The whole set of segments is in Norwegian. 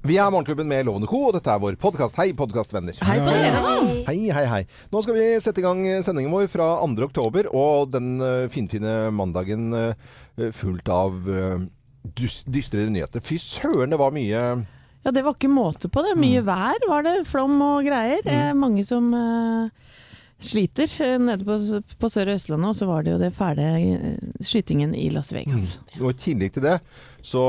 Vi er Morgenklubben med Lovende Co, og dette er vår podkast. Hei, podkastvenner. Hei på dere, da. Hei, hei, hei. Nå skal vi sette i gang sendingen vår fra 2. oktober, og den uh, finfine mandagen uh, fullt av uh, dystre nyheter. Fy søren, det var mye Ja, det var ikke måte på det. Mye vær var det. Flom og greier. Mm. mange som eh, sliter eh, nede på, på Sør- og Østlandet. Og så var det jo det fæle eh, skytingen i Las Vegas. Og i tillegg til det så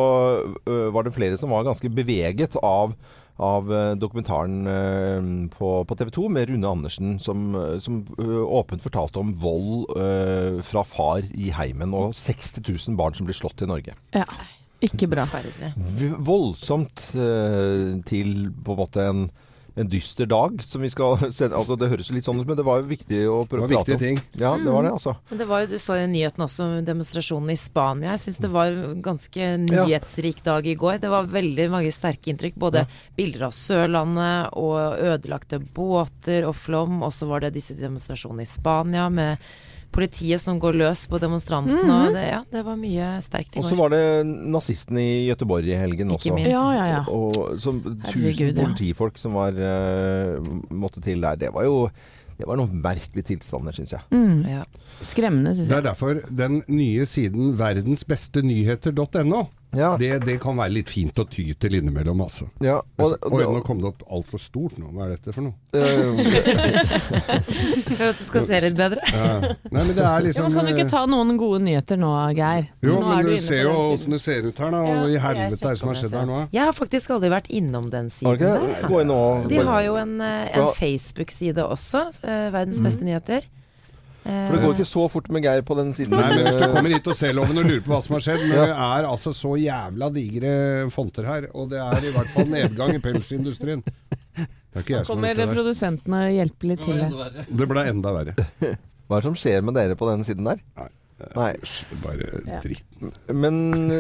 ø, var det flere som var ganske beveget av, av dokumentaren på, på TV 2 med Rune Andersen, som, som åpent fortalte om vold fra far i heimen, og 60 000 barn som blir slått i Norge. Ja, ikke bra. Voldsomt til på en måte en, en dyster dag, som vi skal sende. Altså, det høres litt sånn ut, men det var jo viktig å prøve å prate om. ting. Ja, det var det, altså. Men det var jo, Du så i nyheten også demonstrasjonen i Spania. Jeg syns det var en ganske nyhetsrik dag i går. Det var veldig mange sterke inntrykk. Både bilder av Sørlandet og ødelagte båter og flom. Og så var det disse demonstrasjonene i Spania med politiet som går løs på demonstrantene. og det, ja, det var mye sterkt i Og så var det nazistene i Gøteborg i helgen Ikke minst. Ja, ja, ja. Og som Herregud, tusen ja. politifolk som var, uh, måtte til der. Det var jo det var noen merkelige tilstander, syns jeg. Mm. Ja. Skremmende, syns Det er derfor den nye siden verdensbestenyheter.no Ja, det, det kan være litt fint å ty til innimellom, altså. ja og, og, Oi, nå kom det opp altfor stort nå. Hva er dette for noe? eh, For at det skal se litt bedre. Ja. Nei, men det er Ja, liksom men kan du ikke ta noen gode nyheter nå, Geir? Jo, nå men er du inne ser jo åssen det ser ut her, da. Ja, Og i helvete er det som har skjedd her nå? Jeg har faktisk aldri vært innom den siden. Okay. og De har jo en, eh, en Facebook-side også, eh, Verdens beste nyheter. Eh, For det går ikke så fort med Geir på den siden. Nei, men hvis du kommer hit og ser loven og lurer på hva som har skjedd Men det er altså så jævla digre fonter her, og det er i hvert fall nedgang i pelsindustrien. Det er ikke jeg som Kommer der. og hjelper litt til det. Det ble enda verre. Hva er det som skjer med dere på den siden der? Nei. Nei. Bare Ja. Men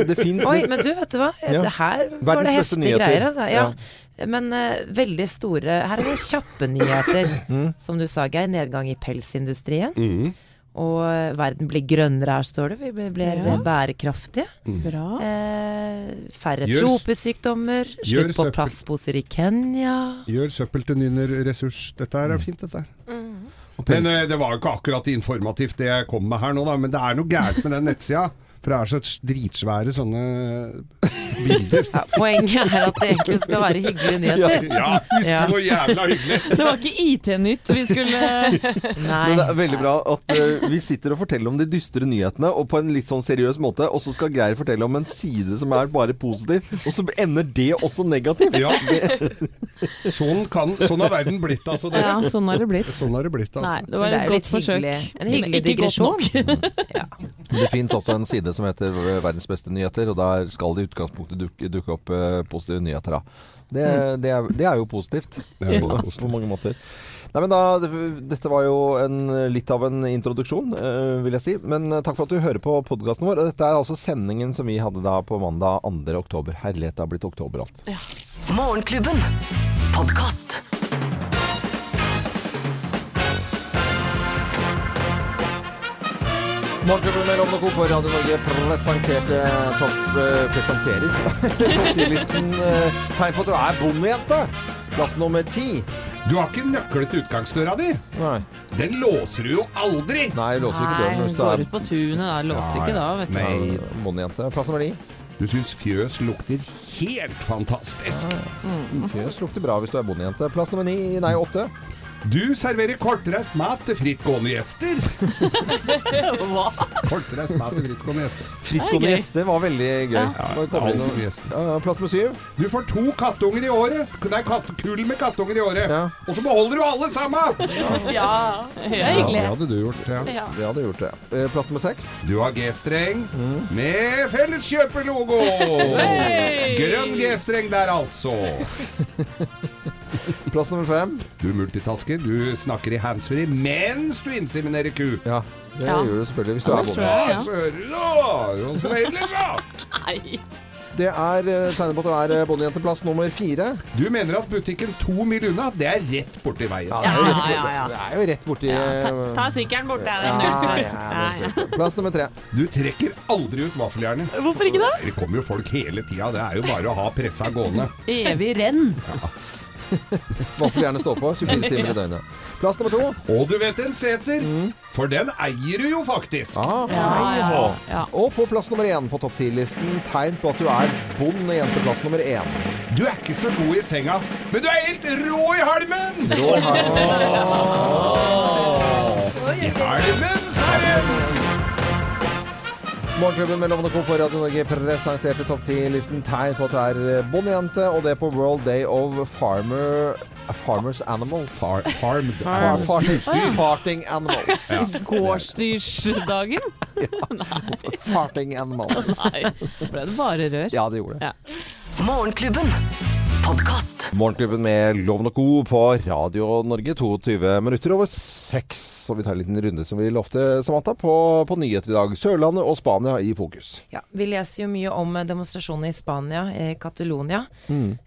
det fint Oi, men du, vet du hva? Ja. Det her var det heftige nyheter. greier, altså. Ja. Men uh, veldig store Her er det kjappe nyheter. Mm. Som du sa, Geir. Nedgang i pelsindustrien. Mm. Og eh, verden blir grønnere her, står det. Vi blir, Ja. bærekraftige. Bra. Eh, færre Gjør- tropesykdommer. Slutt på plastposer i Kenya. Gjør søppel til ny ressurs. Dette er fint, dette her. pels- Men eh, det var jo ikke akkurat informativt det jeg kom med her nå, da. Men det er noe gærent med den nettsida. For det er så dritsvære sånne bilder. Ja, poenget er at det egentlig skal være hyggelige nyheter. Ja, visst Ja. det var jævla hyggelig. Det var ikke IT-nytt vi skulle Nei. Men det er veldig bra at uh, vi sitter og forteller om de dystre nyhetene, og på en litt sånn seriøs måte, og så skal Geir fortelle om en side som er bare positiv, og så ender det også negativt. Ja. Sånn, kan, sånn har verden blitt, altså. Det. Ja, sånn har det blitt. Sånn har det blitt, Nei, altså. det var et godt forsøk. hyggelig. En hyggelig digresjon. Ja. Det fins også en side som heter Verdens beste nyheter, og der skal det i utgangspunktet dukke, dukke opp eh, positive nyheter. Da. Det, det, er, det er jo positivt Det er jo ja. på mange måter. Nei, men da, Dette var jo en, litt av en introduksjon, eh, vil jeg si. Men eh, takk for at du hører på podkasten vår. Og dette er altså sendingen som vi hadde da på mandag 2. oktober. Herlighet, det har blitt oktober alt. Morgenklubben. Podkast. Morgenklubben med Lovende Co. på Radio Norge presenterte topp eh, presenterer topp 10-listen eh, tegn på at du er bondejente. Plass nummer ti. Du har ikke nøkkel til utgangsdøra di. Nei, Den låser du jo aldri. Nei låser ikke Nei, døren hun du går er ut på tunet da. Låser ikke da, vet du. Nei. bondejente. Plass nummer ni. Du syns fjøs lukter helt fantastisk. Fjøs lukter bra hvis du er bondejente. Plass nummer ni, nei åtte. Du serverer kortreist mat til frittgående gjester. Hva? Kortreist mat til frittgående gjester. Frittgående Det er gjester var veldig gøy. Ja, ja, det. Ja, Plass med syv. Du får to kattunger i året. Nei, kattekull med kattunger i året. Ja. Og så beholder du alle sammen! Ja, det er Ja, hyggelig. det hadde du gjort, ja. Ja. Det hadde gjort det. Eh, Plass med seks. Du har G-streng med Felleskjøperlogo. Grønn G-streng der, altså. Plass nummer fem. Du multitasker. Du snakker i handsfree mens du inseminerer ku. Ja, det Ja. gjør du selvfølgelig hvis du er Ja, bonde. Ja, så hører du da! Ellers, da! Nei. Det er tegnet på at du er eh, bondejenteplass nummer fire. Du mener at butikken to mil unna, det er rett borti veien. det, er ja, ja. det er jo rett borti Ta, ta sykkelen bort, der. er Ja, ja, Plass nummer tre. Du trekker aldri ut vaffeljernet. Hvorfor ikke det? Det kommer jo folk hele tida. Det er jo bare å ha pressa gående. Evig renn. Vaffel gjerne stå på 24 timer i døgnet. Plass nummer to. Og du vet en seter, for den eier du jo faktisk. Ah, Ja, ja, ja. Og på plass nummer én på topp 10-listen tegn på at du er bondejenteplass nummer én. Du er ikke så god i senga, men du er helt rå i halmen! Rå her. I halmen, sa! Morgenklubben med Lovende Co. på Radio Norge presenterte topp 10-listen tegn på at du er eh, bondejente, og det på World Day of Farmer Farmers Animals. Far, farmed. Far, far, Farm. farting animals. Gårdsdyrsdagen. Farting animals. Nei, ble det bare rør? Ja, det gjorde det. Ja. Morgenklubben. Podcast. Morgenklubben med Loven og Co. på Radio Norge, 22 minutter over seks. Og vi tar en liten runde som vi lovte, Samantha, på, på nyheter i dag. Sørlandet og Spania i fokus. Ja, Vi leser jo mye om demonstrasjonene i Spania, i Catalonia.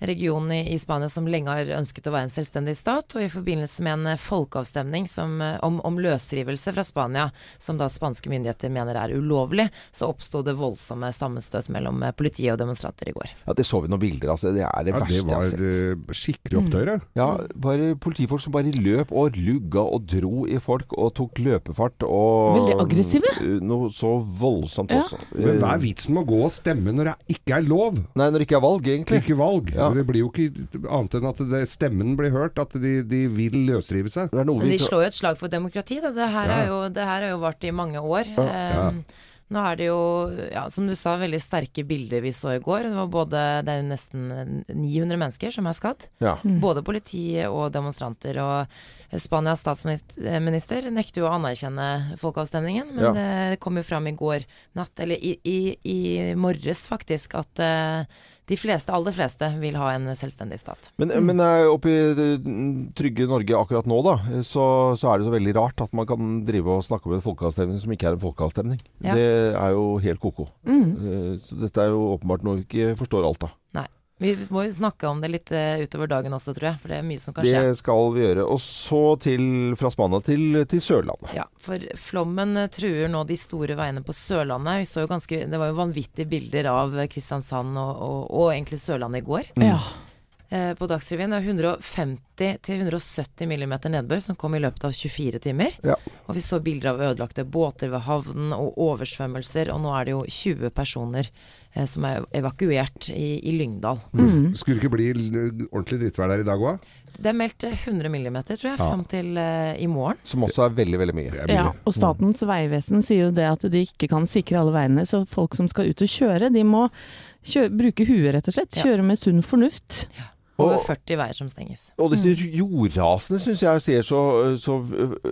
Regionen i, i Spania som lenge har ønsket å være en selvstendig stat. Og i forbindelse med en eh, folkeavstemning som, eh, om, om løsrivelse fra Spania, som da spanske myndigheter mener er ulovlig, så oppsto det voldsomme sammenstøt mellom eh, politiet og demonstranter i går. Ja, Det så vi noen bilder av. Altså. Det er det Ja, verste det jeg har sett. Det var skikkelig opptøyer. Ja, bare politifolk som bare løp og lugga og dro i folk og tok løpefart og Veldig aggressive. Uh, Noe så voldsomt Ja. også. Men hva er vitsen med å gå og stemme når det ikke er lov? Nei, når det ikke er valg, egentlig. ikke valg. Ja. Det blir jo ikke annet enn at det, stemmen blir hørt, at de, de vil løsrive seg. Det er noe Men vi de slår jo et slag for demokrati. Da. Det, her Ja. er jo, det her jo vart i mange år. Ja. Um, Nå er det jo, ja, som du sa, veldig sterke bilder vi så i går. Det var både, det er jo nesten 900 mennesker som er skadd. ja. Både politiet og demonstranter. Og Spanias statsminister nekter jo å anerkjenne folkeavstemningen, men Ja. det kom jo fram i går natt, eller i, i, i morges faktisk, at eh, de fleste, aller fleste, vil ha en selvstendig stat. Men, men eh, oppe i trygge Norge akkurat nå, da, så, så er det så veldig rart at man kan drive og snakke om en folkeavstemning som ikke er en folkeavstemning. Ja. Det er jo helt ko-ko. Mm. Eh, Så dette er jo åpenbart noe vi ikke forstår alt av. Nei. Vi må jo snakke om det litt eh, utover dagen også, tror jeg, for det er mye som kan skje. Det skal vi gjøre. Og så til, fra Spania til, til Sørlandet. Ja, for flommen eh, truer nå de store veiene på Sørlandet. Vi så jo ganske, det var jo vanvittige bilder av eh, Kristiansand og, og, og egentlig Sørlandet i går. Ja. Eh, på Dagsrevyen det er 150-170 millimeter nedbør som kom i løpet av 24 timer. Ja. Og vi så bilder av ødelagte båter ved havnen og oversvømmelser, og nå er det jo 20 personer som er evakuert i, i Lyngdal. Mm. Skulle det ikke bli ordentlig drittvær der i dag òg? Det er meldt eh, 100 millimeter, tror jeg, Ja. fram til uh, i morgen. Som også er veldig, veldig mye. Ja, og Statens vegvesen sier jo det at de ikke kan sikre alle veiene, så folk som skal ut og kjøre, de må kjø bruke huet, rett og slett. Ja. Kjøre med sunn fornuft. Over er 40 veier som stenges. Og disse jordrasene syns jeg ser så, så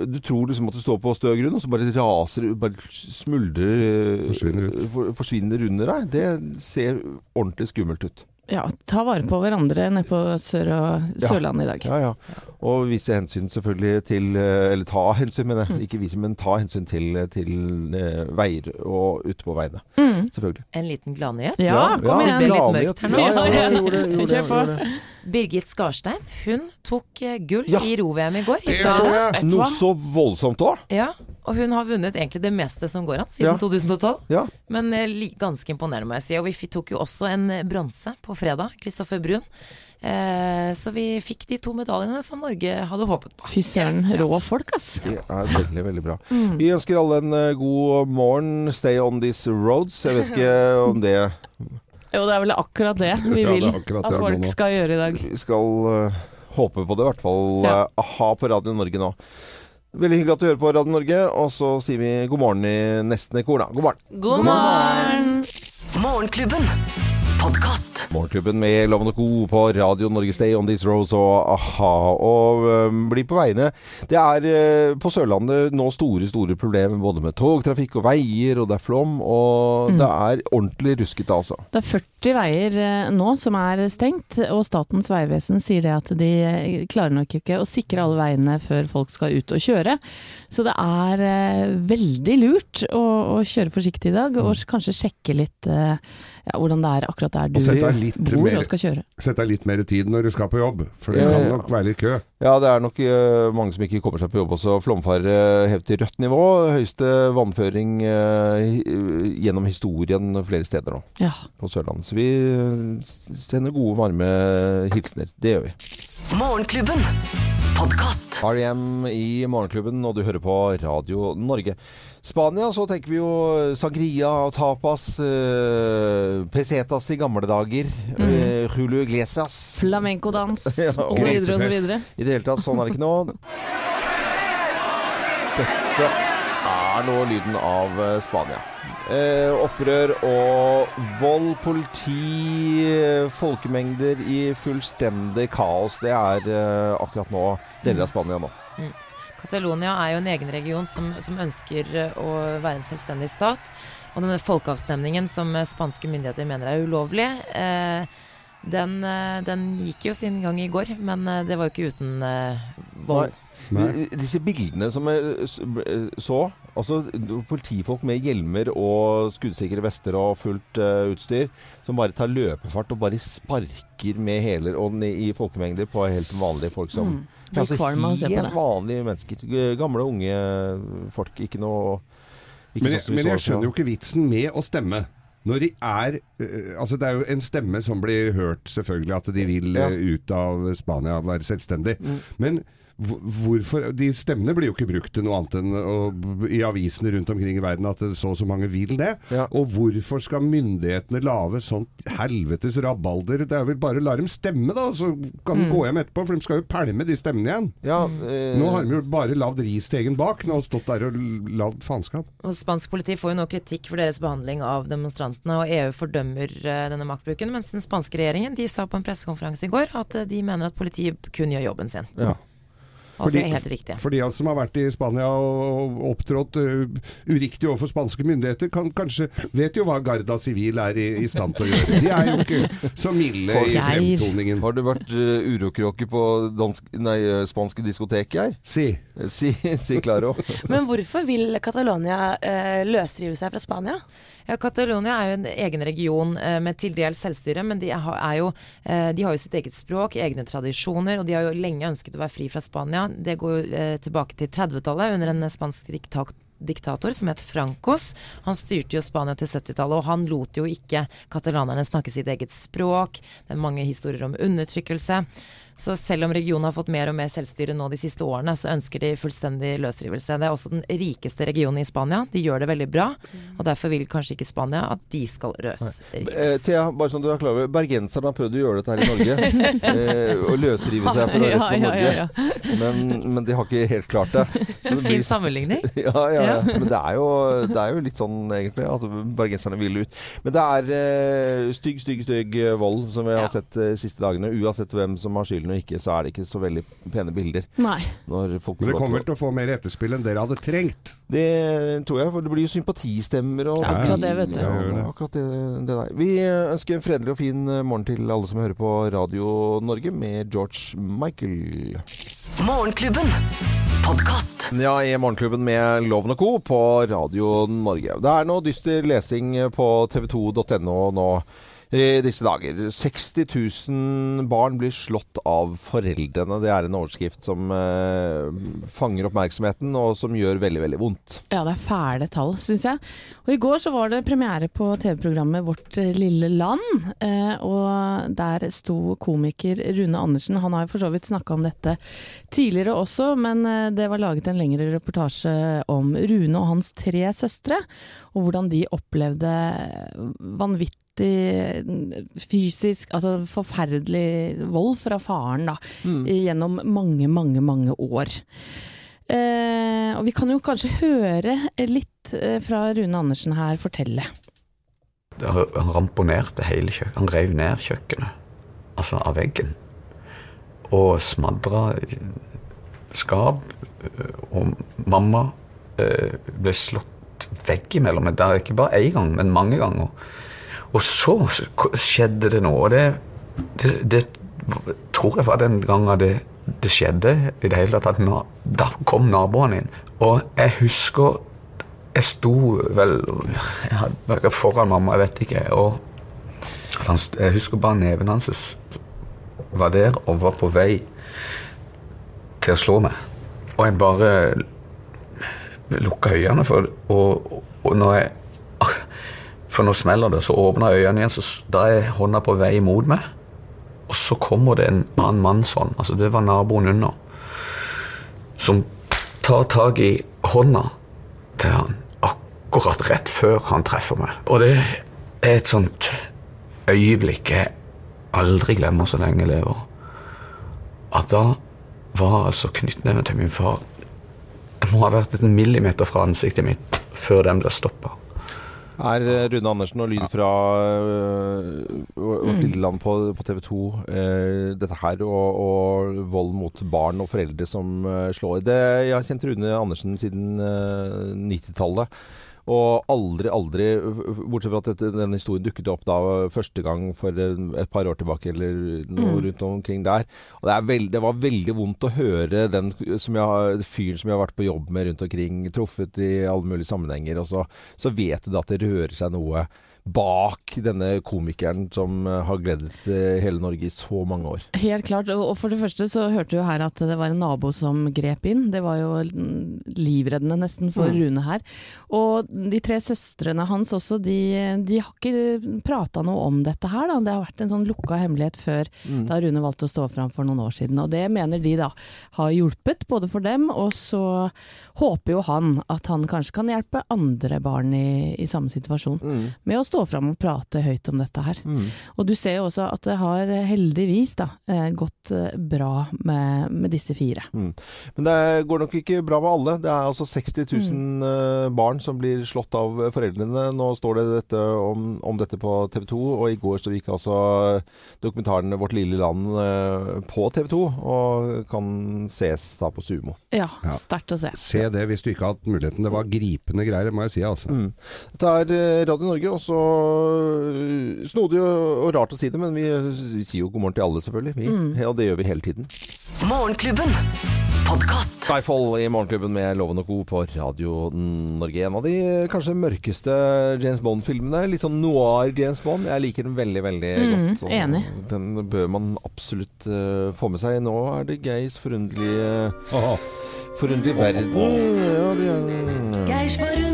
Du tror liksom at du står på stø grunn, og så bare raser Bare smuldrer eh, Forsvinner ut. for- Forsvinner under deg. Det ser ordentlig skummelt ut. Ja, ta vare på hverandre nede på Sør- og Ja. Sørlandet i dag. Ja, ja. Og vise hensyn selvfølgelig til eh, Eller ta hensyn, mener jeg. Ikke vise, men ta hensyn til, til eh, veier og ute på veiene. Mm. Selvfølgelig. En liten gladnyhet. Ja, kom det ble igjen! litt mørkt her nå. Ja, ja, ja, gjorde det, gjorde det, Kjør på. gjorde det. Birgit Skarstein hun tok eh, gull Ja. i ro-VM i går. Det så jeg! Noe så voldsomt òg. Ja, og hun har vunnet egentlig det meste som går an siden Ja. 2012. Ja. Men eh, ganske imponerende, må jeg si. Og vi tok jo også en eh, bronse på fredag. Kristoffer Brun. Eh, så vi fikk de to medaljene som Norge hadde håpet på. Fy søren, rå folk, ass. Det er veldig, veldig bra. Mm. Vi ønsker alle en god morgen. Stay on these roads. Jeg vet ikke om det Jo, det er vel akkurat det vi Ja, det vil er at det folk skal gjøre i dag. Vi skal uh, håpe på det, i hvert fall. Ja. Uh, aha på Radio Norge nå. Veldig hyggelig at du hører på Radio Norge, og så sier vi god morgen i nesten i kor, da. God morgen. God morgen! Morgenklubben. Podkast. Morgenklubben med Lovende Co. på Radio Norge Stay on These Roads og a-ha. Og um, bli på veiene. Det er uh, på Sørlandet nå store, store problemer både med togtrafikk og veier, og det er flom. Og det er ordentlig ruskete, altså. Det er 40 veier uh, nå som er stengt, og Statens vegvesen sier det at de eh, klarer nok ikke å sikre alle veiene før folk skal ut og kjøre. Så det er uh, veldig lurt å, å kjøre forsiktig i dag, og kanskje sjekke litt ja, hvordan det er akkurat der du bor mer- og skal kjøre. Sett deg litt mer tid når du skal på jobb, for det Ja, kan nok være litt kø. Ja, det er nok uh, mange som ikke kommer seg på jobb også. Flomfare hevet til rødt nivå. Høyeste vannføring uh, gjennom historien flere steder nå Ja. på Sørlandet. Så vi sender gode, varme hilsener. Det gjør vi. Morgenklubben. Podkast. REM i Morgenklubben, og du hører på Radio Norge. Spania, så tenker vi jo sangria og tapas, eh, pesetas i gamle dager, eh, Julio Iglesias. Flamenco-dans Ja, så videre. I det hele tatt, sånn er det ikke nå. Dette er nå lyden av eh, Spania. Eh, opprør og vold, politi, eh, folkemengder i fullstendig kaos. Det er eh, akkurat nå deler av Spania nå. Catalonia er jo en egen region som, som ønsker eh, å være en selvstendig stat. Og denne folkeavstemningen som eh, spanske myndigheter mener er ulovlig, eh, den, eh, den gikk jo sin gang i går, men det var jo ikke uten eh, vold. Nei. Disse bildene som jeg eh, så, altså politifolk med hjelmer og skuddsikre vester og fullt uh, utstyr, som bare tar løpefart og bare sparker med hæler i folkemengder på helt vanlige folk som Mm. Altså helt vanlige mennesker. Gamle, unge folk. Ikke noe ikke Men, sånn jeg, men jeg skjønner jo ikke vitsen med å stemme. Når de er øh, Altså Det er jo en stemme som blir hørt, selvfølgelig, at de vil Ja. ut av Spania, være selvstendig. Mm. Men hvorfor De stemmene blir jo ikke brukt til noe annet enn å, i avisene rundt omkring i verden at det så og så mange vil det. Ja. Og hvorfor skal myndighetene lage sånt helvetes rabalder? Det er vel bare å la dem stemme, da, så kan de Mm. gå hjem etterpå. For de skal jo pælme de stemmene igjen. Ja, eh, Nå har de jo bare lagd ris til egen bak. Nå har de stått der og lagd faenskap. Og Spansk politi får jo nå kritikk for deres behandling av demonstrantene, og EU fordømmer eh, denne maktbruken, mens den spanske regjeringen de sa på en pressekonferanse i går at eh, de mener at politiet kun gjør jobben sin. ja. At det er helt riktig. For de som har vært i Spania og opptrådt uh, uriktig overfor spanske myndigheter, kan kanskje vet jo hva Garda Sivil er i, i stand til å gjøre. De er jo ikke så milde i fremtoningen. Har du vært uh, urokråke på dansk, nei, eh, spanske diskotek her? Si. Si, si Claro. Men hvorfor vil Catalonia uh, løsrive seg fra Spania? Ja, Catalonia er jo en egen region eh, med til dels selvstyre, men de, er jo, eh, de har jo sitt eget språk, egne tradisjoner, og de har jo lenge ønsket å være fri fra Spania. Det går jo eh, tilbake til 30-tallet under en spansk diktat diktator som het Francos. Han styrte jo Spania til 70-tallet, og han lot jo ikke katalanerne snakke sitt eget språk. Det er mange historier om undertrykkelse. Så selv om regionen har fått mer og mer selvstyre nå de siste årene, så ønsker de fullstendig løsrivelse. Det er også den rikeste regionen i Spania. De gjør det veldig bra, og derfor vil kanskje ikke Spania at de skal Eh, løsrives. Thea, bare sånn du er klar over Bergenserne har prøvd å gjøre dette her i Norge. eh, å løsrive seg fra resten av Norge. ja, ja, Men, men de har ikke helt klart det. Så det Fin sammenligning. ja, ja, ja. Men det er, jo, det er jo litt sånn egentlig at bergenserne vil ut. Men det er eh, stygg, stygg, stygg eh, vold som vi har Ja. sett de siste dagene. Uansett hvem som har skylden og ikke, så er det ikke så veldig pene bilder. Nei. Når folk Men det kommer vel til å- få mer etterspill enn dere hadde trengt. Det tror jeg, for det blir jo sympatistemmer og Ja, akkurat det, vet du. Ja, det akkurat det, det der. Vi ønsker en fredelig og fin eh, morgen til alle som hører på Radio Norge med George Michael. Morgenklubben. Podcast. Ja, i Morgenklubben med Loven og Co. på Radio Norge. Det er noe dyster lesing på tv2.no nå disse dager. 60 000 barn blir slått av foreldrene. Det er en overskrift som eh, fanger oppmerksomheten, og som gjør veldig, veldig vondt. Ja, det er fæle tall, syns jeg. Og i går så var det premiere på TV-programmet Vårt eh, lille land. Eh, og der sto komiker Rune Andersen. Han har jo for så vidt snakka om dette tidligere også, men eh, det var laget en lengre reportasje om Rune og hans tre søstre, og hvordan de opplevde vanvittig fysisk, altså forferdelig vold fra faren da, gjennom mange, mange, mange år. Eh, og vi kan jo kanskje høre litt eh, fra Rune Andersen her fortelle. Han ramponerte hele kjøkkenet. Han rev ned kjøkkenet, altså av veggen. Og smadra skap. Og mamma eh, ble slått veggimellom. Det er ikke bare én gang, men mange ganger. Og så skjedde det noe. Og det, det, det tror jeg var den gangen det, det skjedde i det hele tatt. At da kom naboen inn. Og jeg husker Jeg sto vel jeg hadde, foran mamma, jeg vet ikke. og Jeg husker bare neven hans var der og var på vei til å slå meg. Og jeg bare lukka øynene, for, og, og når jeg For nå smeller det, så åpner jeg øynene igjen, så da er hånda på vei mot meg. Og så kommer det en annen mann sånn, altså det var naboen under, som tar tak i hånda til han akkurat rett før han treffer meg. Og det er et sånt øyeblikk jeg aldri glemmer så lenge jeg lever. At da var altså knyttneven til min far Jeg må ha vært en millimeter fra ansiktet mitt før den ble stoppa. Er eh, Rune Andersen og lyd fra uh, vårt lille land på, på TV 2 uh, dette her og, og, vold mot barn og foreldre som slår. Det, jeg har kjent Rune Andersen siden 90-tallet. Og aldri, aldri Bortsett fra at denne historien dukket opp da første gang for et par år tilbake, eller noe mm. rundt omkring der. Og det, veld, det, var veldig vondt å høre den som jeg, fyren som jeg har vært på jobb med rundt omkring, truffet i alle mulige sammenhenger. Og så, så vet du da at det rører seg noe bak denne komikeren som eh, har gledet eh, hele Norge i så mange år. Helt klart. Og for det første så hørte du her at det var en nabo som grep inn. Det var jo livreddende nesten for mm. Rune her. Og de tre søstrene hans også, de, de har ikke prata noe om dette her. Da. Det har vært en sånn lukka hemmelighet før mm. da Rune valgte å stå fram for noen år siden. Og det mener de da har hjulpet, både for dem, og så håper jo han at han kanskje kan hjelpe andre barn i, i samme situasjon. Mm. med å stå fram og prate høyt om dette her. Mm. Og du ser jo også at det har heldigvis da, eh, gått eh, bra med, med disse fire. Mm. Men det går nok ikke bra med alle. Det er altså 60 000 mm. Eh, barn som blir slått av foreldrene. Nå står det dette om, om, dette på TV 2, og i går så gikk altså dokumentaren 'Vårt lille land' på TV 2, og kan ses da på Sumo. Ja, ja. sterkt å se. Se det hvis du ikke har hatt muligheten. Det var gripende greier, må jeg si. altså. Mm. Dette er Radio Norge. og så Eh, snodig og, rart å si det, men vi, vi sier jo god morgen til alle, selvfølgelig. Vi, mm. Og det gjør vi hele tiden. Morgenklubben Podcast. Skyfall i Morgenklubben med Loven og Co. på Radio Norge. En av de kanskje mørkeste James Bond-filmene. Litt sånn noir James Bond. Jeg liker den veldig, veldig mm, godt. enig. Den bør man absolutt uh, få med seg. Nå er det Geirs forunderlige uh, Forunderlige verden. Ja, de er, Geirs forunderlige.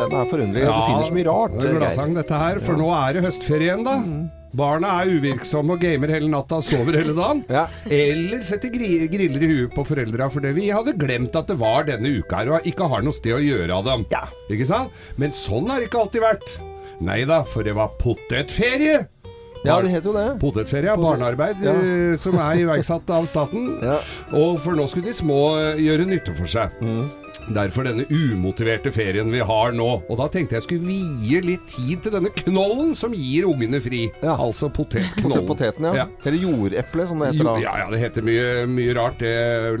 Den er forunderlig. Ja, du finner så mye rart. Det er gladsang dette her, for nå er det høstferie igjen, da. Mm. Barna er uvirksomme og gamer hele natta og sover hele dagen. Ja. Eller setter gri griller i huet på foreldra fordi vi hadde glemt at det var denne uka her og ikke har noe sted å gjøre av dem. Ja. Ikke sant? Men sånn har det ikke alltid vært. Nei da, for det var potetferie. Ja, det heter jo det. Potetferie. Barnearbeid ja. Eh, som er iverksatt av staten. Ja. Og for nå skulle de små eh, gjøre nytte for seg. Mm. Derfor denne umotiverte ferien vi har nå. Og da tenkte jeg skulle vie litt tid til denne knollen som gir ungene fri. Ja. Altså potetknollen. Poteten, ja. ja. Eller jordeple, som det heter da. Ja, ja, det heter mye, mye rart, det,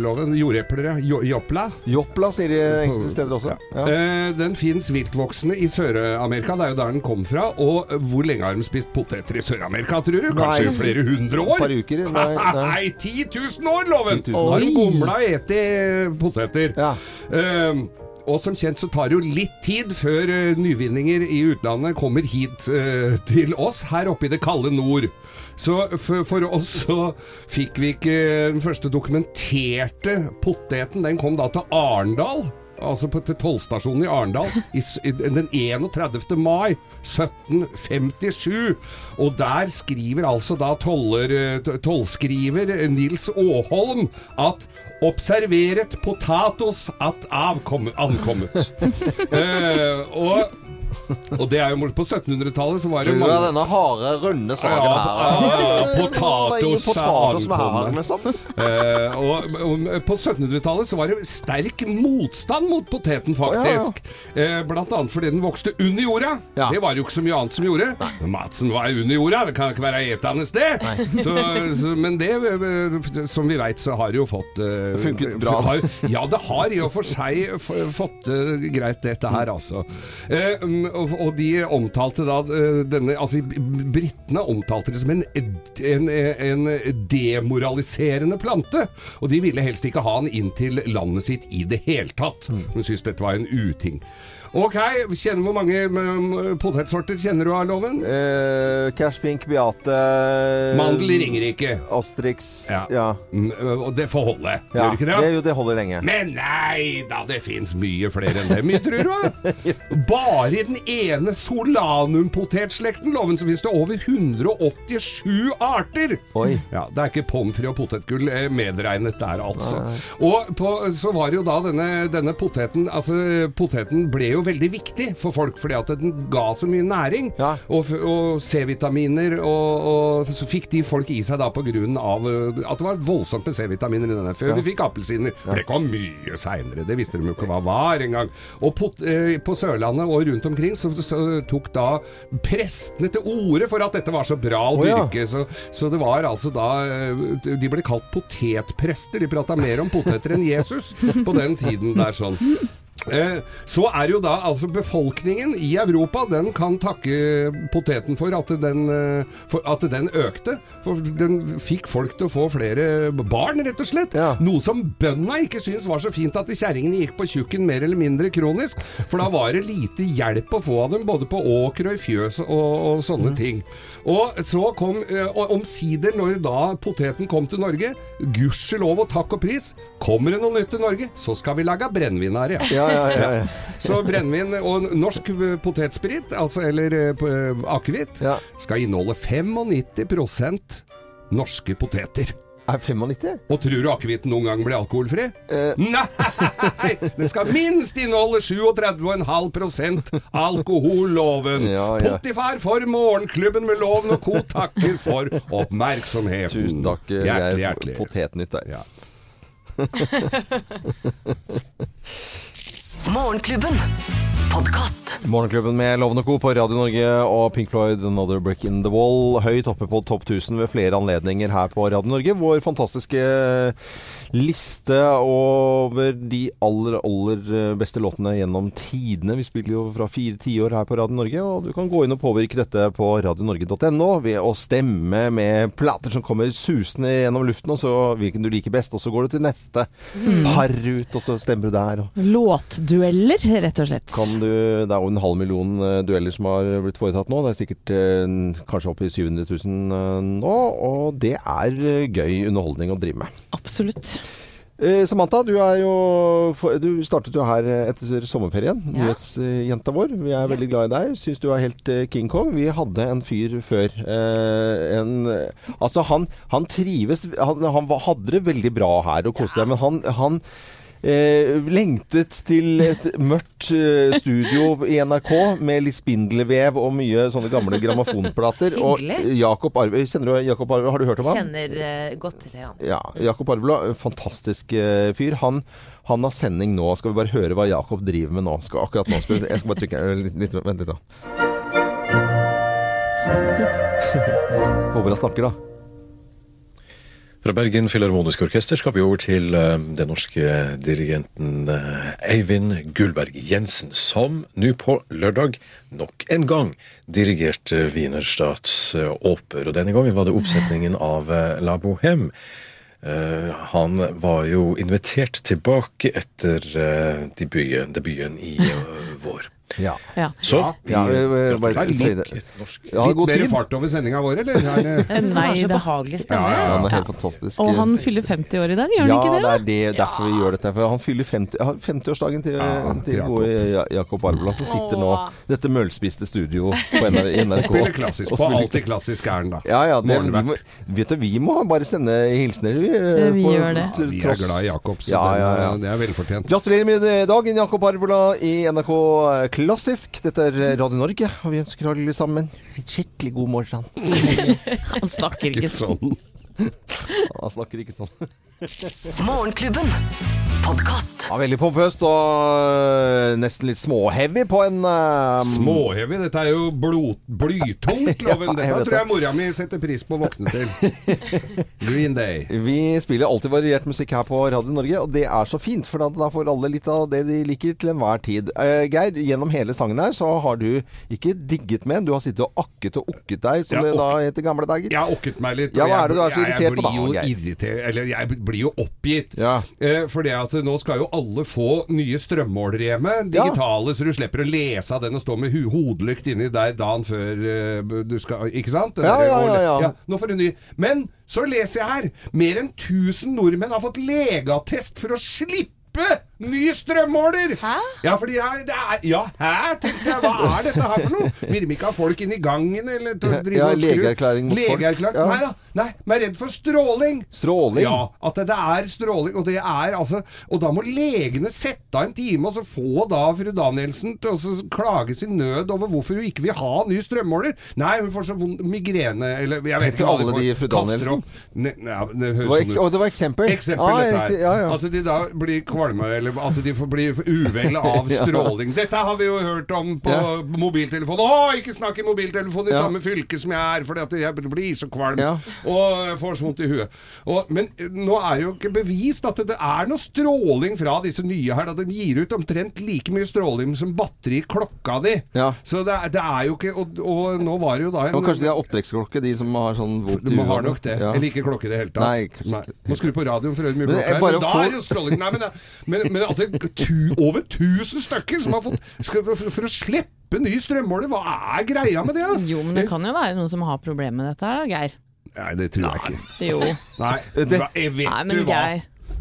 loven. Jordepler, ja. Jopla. Jopla, sier de enkelte steder også. Ja. Eh, den fins viltvoksende i Sør-Amerika, det er jo der den kom fra. Og hvor lenge har de spist poteter i Sør-Amerika, tror du? Kanskje nei, flere hundre år? Et par uker? Nei, nei. nei 10 000 år, loven! 10 000 år. Har de gomla og spist poteter. Ja. Uh, og som kjent så tar det jo litt tid før uh, nyvinninger i utlandet kommer hit uh, til oss, her oppe i det kalde nord. Så for, for, oss så fikk vi ikke den første dokumenterte poteten. Den kom da til Arendal altså på, til tollstasjonen i Arendal den 31. mai 1757. Og der skriver altså da toller, tollskriver Nils Aaholm at Observeret potatos at avkommet, ankommet. uh, og, og det er jo På 1700-tallet så var Du det er denne harde, runde saken Ja, her. ja, ja, Det jo potatos potatos med ankommet. her, liksom. Eh, og, og på 1700-tallet så var det sterk motstand mot poteten, faktisk. Eh, blant annet fordi den vokste under jorda. Det var jo ikke så mye annet som gjorde. Madsen var under jorda, det kan ikke være etende sted. Så, så, men det, eh, som vi veit, så har det jo fått uh, Funket bra. Har, ja, det har i og for seg fått uh, greit, dette her, altså. Eh, og, og de omtalte da eh, denne Altså, britene omtalte det som en, en, en demoraliserende plante. Og de ville helst ikke ha den inn til landet sitt i det hele tatt. Hun syntes dette var en uting. Ok, kjenner Hvor mange mm, potetsorter kjenner du av loven? Eh, Cash Pink, Beate Mandel ringer ikke. Asterix. Ja. Ja. Mm, Og det får holde, Ja, gjør det ikke det? det, jo, det holder lenge. Men nei da, det fins mye flere enn dem, tror du? Bare i den ene solanum-potetslekten, loven, så finnes det over 187 arter. Oi. Ja, Det er ikke pommes frites og potetgull eh, medregnet der, altså. Og på, så var jo da denne, denne poteten Altså, poteten ble jo veldig viktig for folk, fordi at den ga så mye næring. Ja. Og, og C-vitaminer, og, og så fikk de folk i seg da på grunn av eh, at det var voldsomt med C-vitaminer i denne. Før vi fikk appelsiner. For det kom mye seinere. Det visste de jo ikke hva var engang. Og på, eh, på Sørlandet og rundt omkring så, så tok da prestene til orde for at dette var så bra å Å, ja. Så, så det var altså da eh, De ble kalt potetprester. De prata mer om poteter enn Jesus på den tiden der sånn. Eh, Så er jo da altså befolkningen i Europa Den kan takke poteten for at den, eh, for at den økte. For den fikk folk til å få flere barn, rett og slett. Ja. Noe som bøndene ikke syntes var så fint at kjerringene gikk på tjukken mer eller mindre kronisk. For da var det lite hjelp å få av dem, både på åker og i fjøs og, og sånne ting. Og så kom eh, omsider, når da poteten kom til Norge, gudskjelov og takk og pris, kommer det noe nytt til Norge, så skal vi lage brennevin her, ja. Ja, ja, ja. ja. Så brennevin og norsk potetsprit, altså, eller uh, akevitt, Ja. skal inneholde 95 norske poteter. Er 95? Og tror du akevitten noen gang blir alkoholfri? Uh. Nei! Den skal minst inneholde 37,5 alkoholloven. Ja, ja. Pottifar for Morgenklubben med Loven og co. takker for oppmerksomheten. Tusen takk, Hjertelig, Geir. hjertelig. Potetnytt der. Ja. Morgenklubben. Podkast. Morgenklubben med Lovende Co. på Radio Norge og Pink Floyd Another Brick in the Wall. Høyt oppe på topp 1000 ved flere anledninger her på Radio Norge. Vår fantastiske liste over de aller, aller beste låtene gjennom tidene. Vi spiller jo fra fire tiår her på Radio Norge, og du kan gå inn og påvirke dette på radionorge.no ved å stemme med plater som kommer susende gjennom luften, og så hvilken du liker best. Og så går du til neste par ut, og så stemmer du der. og Låtdueller, rett og slett. kan du, det er jo en halv million eh, dueller som har blitt foretatt nå. Det er sikkert eh, kanskje opp i 700 000 eh, nå. Og det er eh, gøy underholdning å drive med. Absolutt. Eh, Samantha, du, er jo, du startet jo her eh, etter sommerferien. Ja. Nyhetsjenta vår. Vi er veldig glad i deg. Syns du er helt eh, King Kong. Vi hadde en fyr før. Eh, en, eh, altså, han, han trives han, han hadde det veldig bra her og koste seg, men han, han Eh, lengtet til et mørkt eh, studio i NRK med litt spindelvev og mye sånne gamle grammofonplater. og Jakob Arve, Kjenner du Jakob Arve? Har du hørt om han? Kjenner eh, godt til det, Ja, ja Jakob Arvela, fantastisk eh, fyr. Han, han har sending nå. Skal vi bare høre hva Jakob driver med nå? Skal, akkurat nå skal vi, jeg skal bare trykke litt, litt, Vent litt, da. Håper han snakker, da. Fra Bergen Filharmoniske Orkester skal vi over til eh, den norske dirigenten eh, Eivind Gullberg Jensen, som nå på lørdag nok en gang dirigerte Wienerstats åper. oper. Og denne gangen var det oppsetningen av eh, La Bohème. Eh, han var jo invitert tilbake etter eh, debuten, debuten i eh, vår. Ja. Ja. Så Ja, vi eh, bare gratulerer føyde. nok et norsk Ja, Litt mer fart over sendinga vår, eller? Er det- Jeg synes han har Nei, så behagelig stemme. Ja, ja, Ja, han er helt fantastisk. Og han fyller 50 år i dag, gjør han ja, ikke det? Ja, det er det, derfor vi gjør dette. For han fyller 50, 50-årsdagen til, Ja, til gode Jakob Arveland, som sitter nå dette møllspiste studio på NRK. NRK Spiller klassisk. På alltid klassisk er han, da. Ja, ja. Det, vi, må, vet du, vi må bare sende hilsener, vi. eh, Vi på- gjør det. Tross. Vi er glad i Jakob, så Ja, ja, ja. det er velfortjent. Gratulerer med dagen, Jakob Arvola i NRK Klassisk. Dette er Radio Norge, og vi ønsker alle sammen en skikkelig god morgen. Han snakker ikke sånn. Sånn. Han snakker ikke sånn. Morgenklubben. Ja, veldig pompøst og øh, nesten litt småheavy på en um... Småheavy. Dette er jo blod, blytungt, loven. Ja, jeg Dette vet tror jeg mora mi setter pris på å våkne til. Green Day. Vi spiller alltid variert musikk her på Radio Norge, og det er så fint, for da, får alle litt av det de liker til enhver tid. Uh, Geir, gjennom hele sangen her så har du ikke digget med, du har sittet og akket og okket deg, som det da heter i gamle dager. Jeg har okket meg litt. Ja, hva er det du er så irritert på da, Jeg blir jo Geir? irritert, eller jeg blir jo oppgitt. Ja. Eh, fordi at nå skal jo alle få nye strømmålere hjemme. Ja. Digitale, så du slipper å lese av den og stå med hodelykt inni der dagen før eh, du skal Ikke sant? Ja, der- ja, og- ja, ja. Nå får du ny. Men så leser jeg her. Mer enn 1000 nordmenn har fått legeattest for å slippe ny strømmåler! Hæ? Ja, fordi jeg, det er, ja, hæ, tenkte jeg. Hva er dette her for noe? Vil de ikke ha folk inn i gangen, eller til å drive Ja, og skru? legeerklæring mot folk. Legeerklæring. Ja. Nei da. Nei, men jeg er redd for stråling. Stråling? Ja, at det er stråling. Og det er altså Og da må legene sette av en time, og så få da fru Danielsen til å klage sin nød over hvorfor hun ikke vil ha ny strømmåler. Nei, hun får så vond migrene, eller jeg vet ikke hva alle de fru Kaster Danielsen? opp. Ne, ne, det Det var, sånn eks det var eksempel? Eksempel Ah, dette her. Ja, ja. At de da blir kvalme, eller at de får bli uvelle av stråling. Dette har vi jo hørt om på Ja. mobiltelefon. Å, ikke snakk i mobiltelefon i Ja. samme fylke som jeg er, fordi jeg blir så kvalm Ja. og får så vondt i huet. Og, men eh, nå er jo ikke bevist at det er noe stråling fra disse nye her. Da de gir ut omtrent like mye stråling som batteri i klokka di. Ja. Så det det er jo ikke Og, og nå var det jo da en kanskje de har opptrekksklokke, de som har sånn vondt i huet? ha huet? nok det. Eller ikke klokke i det hele tatt. Nei, ikke. Må skru på radioen for å høre mye er. bare Men da er jo stråling Nei, men, men, men at det er tu, over 1000 stykker som har fått skal, for, for å slippe ny strømmåler, hva er greia med det? da? Jo, men det kan jo være noen som har problemer med dette her, da, Geir. Nei, det tror jeg ikke. Jo. Nei, Det- jeg vet Nei, men du hva?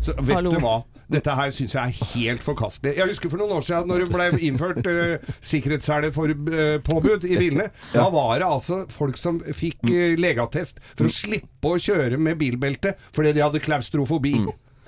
Så, vet Hallo. du hva? Dette her syns jeg er helt forkastelig. Jeg husker for noen år siden når det ble innført uh, sikkerhetsseleforbud i bilene. Da var det altså folk som fikk uh, legeattest for å slippe å kjøre med bilbelte fordi de hadde klaustrofobi.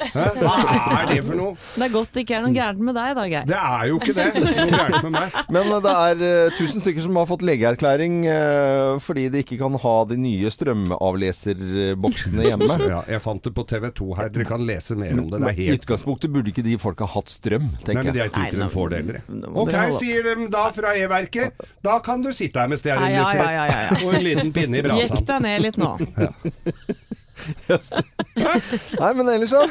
Hæ? Hva er det for noe? Det er godt det ikke er noe gærent med deg da, Geir. Det er jo ikke det. Det er noe gærent med meg. Men eh, det er eh, tusen stykker som har fått legeerklæring eh, fordi de ikke kan ha de nye strømavleserboksene hjemme. Ja, jeg fant det på TV2 her. Dere kan lese mer om det. Det Men I helt utgangspunktet burde ikke de folka hatt strøm, Nei, tenker men jeg. jeg tror ikke Nei, de får det heller. Ok, sier de da fra E-verket. Da kan du sitte her med Ja, ja, stearinlyset ja, ja, ja, ja. og en liten pinne i Jekk brasan. deg ned litt nå. Nei, men ellers så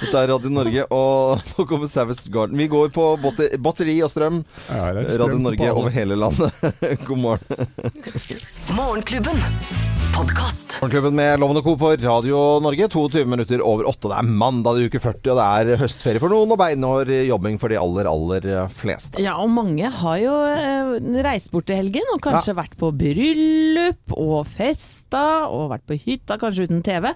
Dette er Radio Norge, og nå kommer Savage Garden. Vi går på batteri og strøm. Ja, strøm Radio Norge over hele landet. God morgen. Morgenklubben. Morgenklubben med Loven og Co. på Radio Norge. 22 minutter over 8. Det er mandag uke 40, og det er høstferie for noen og beinhard jobbing for de aller, aller fleste. Ja, og mange har jo eh, reist bort til helgen og kanskje vært på bryllup og festa og vært på hytta, kanskje uten TV.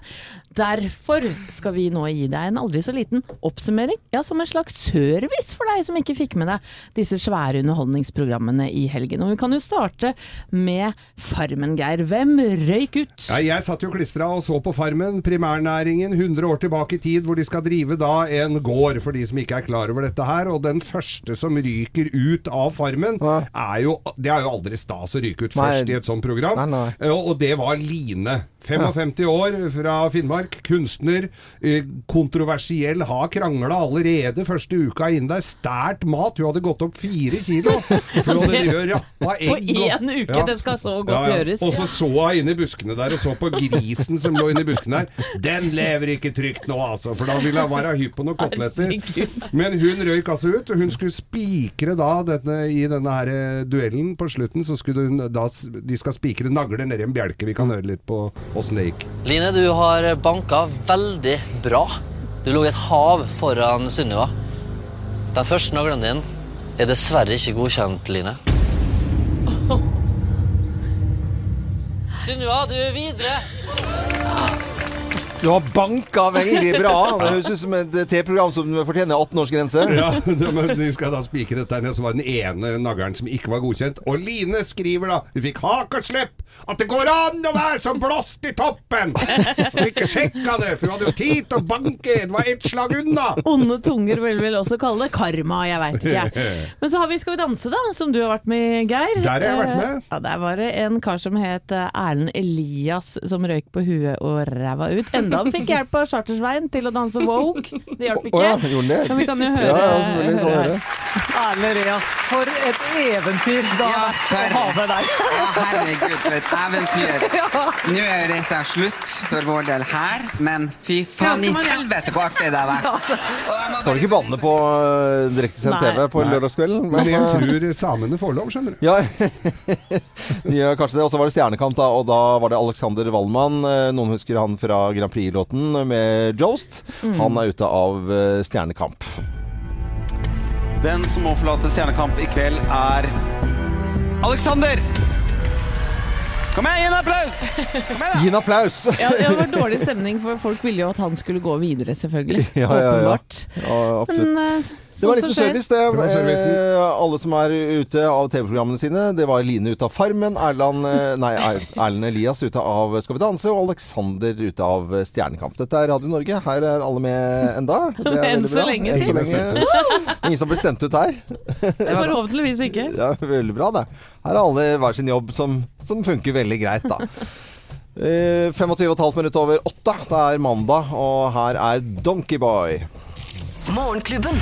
Derfor skal vi nå gi deg en aldri så liten oppsummering, ja, som en slags service for deg som ikke fikk med deg disse svære underholdningsprogrammene i helgen. Og vi kan jo starte med Farmen, Geir. Hvem røyk ut? Ja, jeg satt jo klistra og så på Farmen, primærnæringen, 100 år tilbake i tid, hvor de skal drive da en gård, for de som ikke er klar over dette her. Og den første som ryker ut av Farmen, Ja. er jo Det er jo aldri stas å ryke ut Nei. først i et sånt program. Nei, nei. Eh, Og det var Line. 55 år fra Finnmark, kunstner, eh, kontroversiell, har krangla allerede første uka inn der. Stært mat. Hun hadde gått opp fire kilo. Hun hadde gjør rappa egg. På én uke! Det skal så godt gjøres. Og så så hun inne i buskene der, og så på grisen som lå inne i buskene der. Den lever ikke trygt nå, altså, for da ville hun være hypp på noen koteletter. Men hun røyk altså ut, og hun skulle spikre da denne, i denne her eh, duellen på slutten. Så skulle hun da De skal spikre nagler nedi en bjelke. Vi kan høre litt på det gikk. Line, du har banka veldig bra. Du lå et hav foran Sunniva. Den første naglen din er dessverre ikke godkjent, Line. Sunniva, du er videre. Du har banka veldig bra. Det høres ut som et T-program som fortjener 18-årsgrense. Ja, men vi skal da spikre dette ned. Så var den ene naglen som ikke var godkjent. Og Line skriver da Vi fikk hakeslepp at det går an å være så blåst i toppen! Og ikke sjekka det, for hun hadde jo tid til å banke. Det var ett slag unna. Onde tunger vil vel også kalle det karma, jeg veit ikke. Men så har vi Skal vi danse, da, som du har vært med Geir. Der har jeg vært med. Eh, Ja, Der var det en kar som het eh, Erlend Elias som røyk på huet og ræva ut. Enda han fikk hjelp av Chartersveien til å danse woke. Det hjalp ikke. Oh, ja? Men vi kan jo høre, Ja, ja, selvfølgelig kan høre. Erlend Reas, for et eventyr det har vært å ha med deg. Ja, herregud, for et eventyr. Nå er reisa slutt for vår del her, men fy faen i helvete hvor artig det har vært. Skal du ikke banne på uh, direktesendt TV på lørdagskvelden? Men jeg eh, tror samene får lov, skjønner du. Ja, de gjør kanskje det. Og så var det Stjernekamp, da. Og da var det Alexander Wallmann. eh, Noen husker han fra Grand Prix-låten med Jost. Mm. Han er ute av eh, Stjernekamp. Den som må forlate Stjernekamp i kveld, er Alexander! Kom igjen, gi en applaus! Gi en applaus! Ja, det var dårlig stemning, for folk ville jo at han skulle gå videre, selvfølgelig. Ja, ja, ja. Åpenbart. ja absolutt. Men eh, Det var litt som service, det. Det. Eh, alle som er ute av TV-programmene sine. Det var Line ute av Farmen, Erland, eh, nei, Er- Erlend Elias ute av Skal vi danse, og Alexander ute av Stjernekamp. Dette er Radio Norge. Her er alle med enda. Det er Enn så lenge, Enn så lenge. Ingen som blir stemt ut her. Forhåpentligvis ikke. Ja, veldig bra, det. Her har alle hver sin jobb som, som funker veldig greit, da. Eh, 25,5 minutter over åtte. Det er mandag, og her er Donkeyboy. Morgenklubben.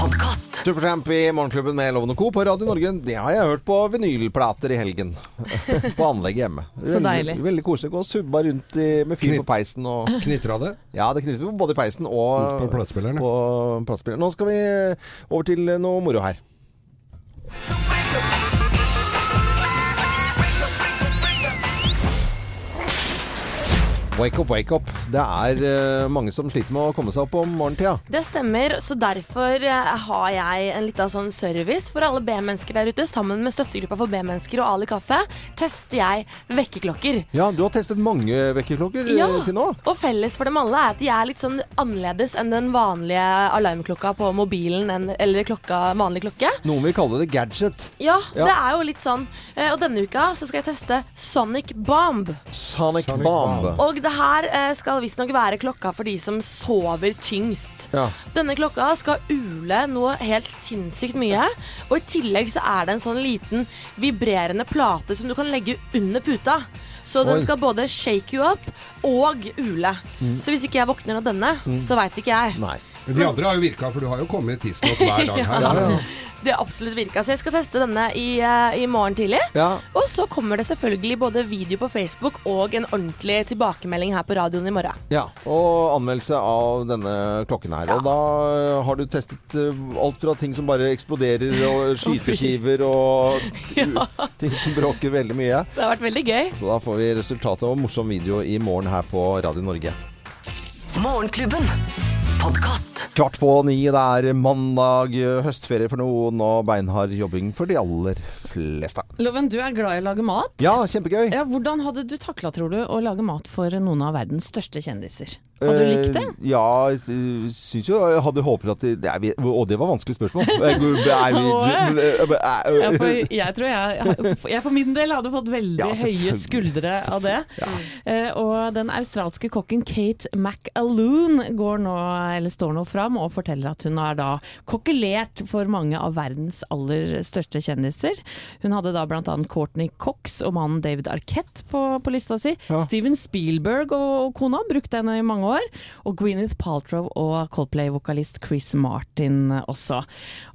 Podkast. Supertramp i Morgenklubben med Loven Co. på Radio Norge. Det har jeg hørt på vinylplater i helgen. på anlegget hjemme. Så deilig. Veldig, veldig koselig. Gå og subba rundt i, med fyr på peisen. Og... Knitra det? Ja, det knitrer både i peisen og På platespilleren, ja. på platespilleren. Nå skal vi over til noe moro her. Wake up, wake up. Det er uh, mange som sliter med å komme seg opp om morgentida. Det stemmer, så derfor eh, har jeg en liten sånn service for alle B-mennesker der ute. Sammen med støttegruppa for B-mennesker og Ali Kaffe tester jeg vekkerklokker. Ja, du har testet mange vekkerklokker eh, Ja, til nå. og felles for dem alle er at de er litt sånn annerledes enn den vanlige alarmklokka på mobilen en- eller klokka, vanlig klokke. Noen vil kalle det gadget. Ja, Ja. det er jo litt sånn. Og denne uka så skal jeg teste Sonic Bomb. Sonic, Bomb. Og det her eh, skal visstnok være klokka for de som sover tyngst. Ja. Denne klokka skal ule noe helt sinnssykt mye. Og i tillegg så er det en sånn liten vibrerende plate som du kan legge under puta. Så den Oi. skal både shake you up og ule. Mm. Så hvis ikke jeg våkner av denne, Mm. så veit ikke jeg. Men de andre har jo virka, for du har jo kommet tidsnok hver dag her. Ja. Det har absolutt virka. Så jeg skal teste denne i, eh, i morgen tidlig. Ja. Og så kommer det selvfølgelig både video på Facebook og en ordentlig tilbakemelding her på radioen i morgen. Ja, og anmeldelse av denne klokken her. Og da eh, har du testet eh, alt fra ting som bare eksploderer, og skyteskiver, og ting som bråker veldig mye. Det har vært veldig gøy. Så da får vi resultatet og morsom video i morgen her på Radio Norge. Morgenklubben. Podkast. Kvart på ni, det er mandag, høstferie for noen og beinhard jobbing for de aller fleste. Loven, du er glad i å lage mat. Ja, kjempegøy. Ja, hvordan hadde du takla, tror du, å lage mat for noen av verdens største kjendiser? Hadde du likt det? Eh, ja, syns jo Jeg hadde håpet at det, er, Og det var vanskelig spørsmål. Er vi- er Ja, for jeg tror jeg, jeg for min del hadde fått veldig Ja, høye skuldre av det. Eh, og den australske kokken Kate McAloon går nå, eller står nå fram og forteller at hun har da kokkelert for mange av verdens aller største kjendiser. Hun hadde da annet Courtney Cox og mannen David Arquette på, på lista si. Ja. Steven Spielberg og, og kona brukte henne i mange år. Og Gwyneth Paltrow og Coldplay-vokalist Chris Martin også.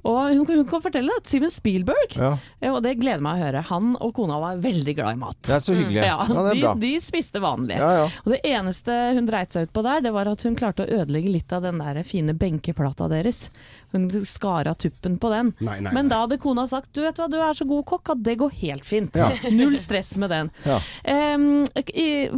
Og hun, hun kan fortelle at Steven Spielberg Ja. ja, og det gleder meg å høre. Han og kona var veldig glad i mat. Det er så hyggelig. Ja, Ja, det er de, de spiste vanlig. Ja, ja. Og det eneste hun dreit seg ut på der, det var at hun klarte å ødelegge litt av den der fine benkeplata deres. Hun skar av tuppen på den. Nei, nei, Men da hadde kona sagt du vet hva, du er så god kokk at det går helt fint. Ja. Null stress med den. Ja. Um,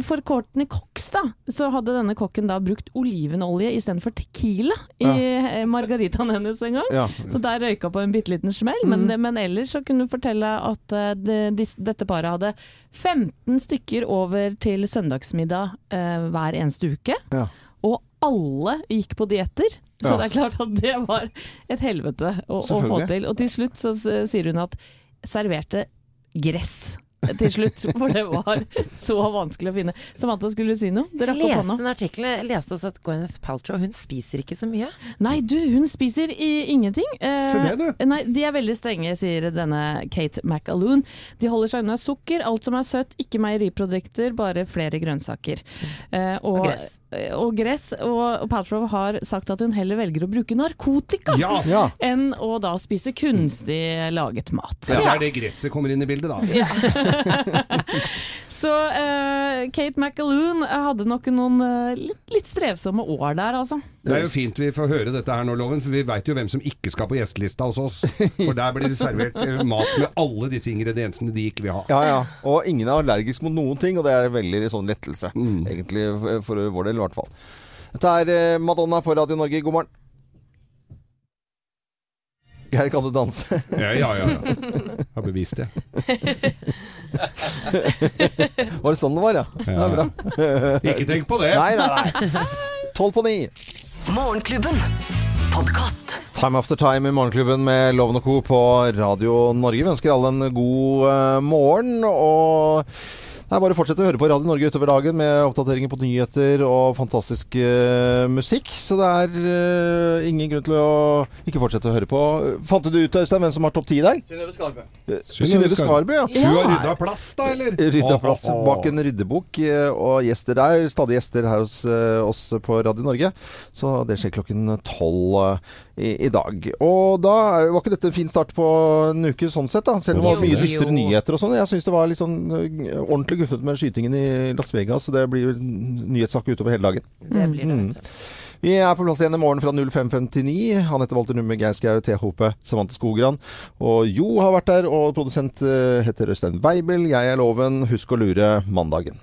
for Courtney Cox da, så hadde denne kokken da brukt olivenolje istedenfor tequila i ja. margaritaen hennes en gang. Ja. Så der røyka på en bitte liten smell. Men, det, men ellers så kunne du fortelle at eh, det, dis, dette paret hadde 15 stykker over til søndagsmiddag eh, hver eneste uke. Ja. Og alle gikk på dietter. Så Ja. det er klart at det var et helvete å, å få til. Og til slutt så sier hun at serverte gress. Til slutt, for det var så vanskelig å finne. Samantha, skulle du si noe? Det Jeg rakk opp leste en artikkel, jeg leste også at Gwyneth Paltrow hun spiser ikke så mye. Nei, du, hun spiser i ingenting. Eh, Se det, du. Nei, De er veldig strenge, sier denne Kate McAloon. De holder seg unna sukker, alt som er søtt, ikke meieriprodukter, bare flere grønnsaker. Eh, og, Og gress. Eh, Og gress. Og, Paltrow har sagt at hun heller velger å bruke narkotika Ja. Ja. enn å da spise kunstig laget mat. Det er det gresset kommer inn i bildet, da. Så uh, Kate McAloon hadde nok noen uh, litt, litt strevsomme år der, altså. Det er jo fint vi får høre dette her nå, Loven, for vi veit jo hvem som ikke skal på gjestelista hos oss. For der blir det servert eh, mat med alle disse ingrediensene de ikke vil ha. Ja, ja. Og ingen er allergisk mot noen ting, og det er veldig sånn lettelse. Mm. Egentlig for- vår del, i hvert fall. Dette er Madonna på Radio Norge. God morgen. Geir, kan du danse? Ja, ja, ja. ja. Jeg har bevist det. Var det sånn det var, ja? Det er bra. Ikke tenk på det. Nei, nei, nei. Tolv på ni. Morgenklubben. Podcast. Time after time i Morgenklubben med Loven og Co. på Radio Norge. Vi ønsker alle en god eh, morgen. og det er bare å fortsette å høre på Radio Norge utover dagen med oppdateringer på nyheter og fantastisk uh, musikk. Så det er uh, ingen grunn til å ikke fortsette å høre på. Fant du ut, Øystein, hvem som har topp ti i dag? Synnøve Skarbø. Eh, Synnøve Skarbø, ja. Hun har rydda plass, da, eller? Rydda plass bak en ryddebok og gjester der. Stadig gjester her hos oss på Radio Norge. Så det skjer klokken tolv i, i dag. Og da var ikke dette en fin start på en uke sånn sett, da? Selv om det var mye dystre nyheter og sånn. Jeg syns det var litt sånn eh, ordentlig guffet med skytingen i Las Vegas, så det blir nyhetssak utover hele dagen. Det blir det. Mm. vet du. Vi er på plass igjen i morgen fra 05.59. Han heter Walter Numme, Geir Skau, Thea Hope, Samantha Skogran. Og Jo har vært der, og produsent eh, heter Øystein Weibel. Jeg er Loven. Husk å lure mandagen.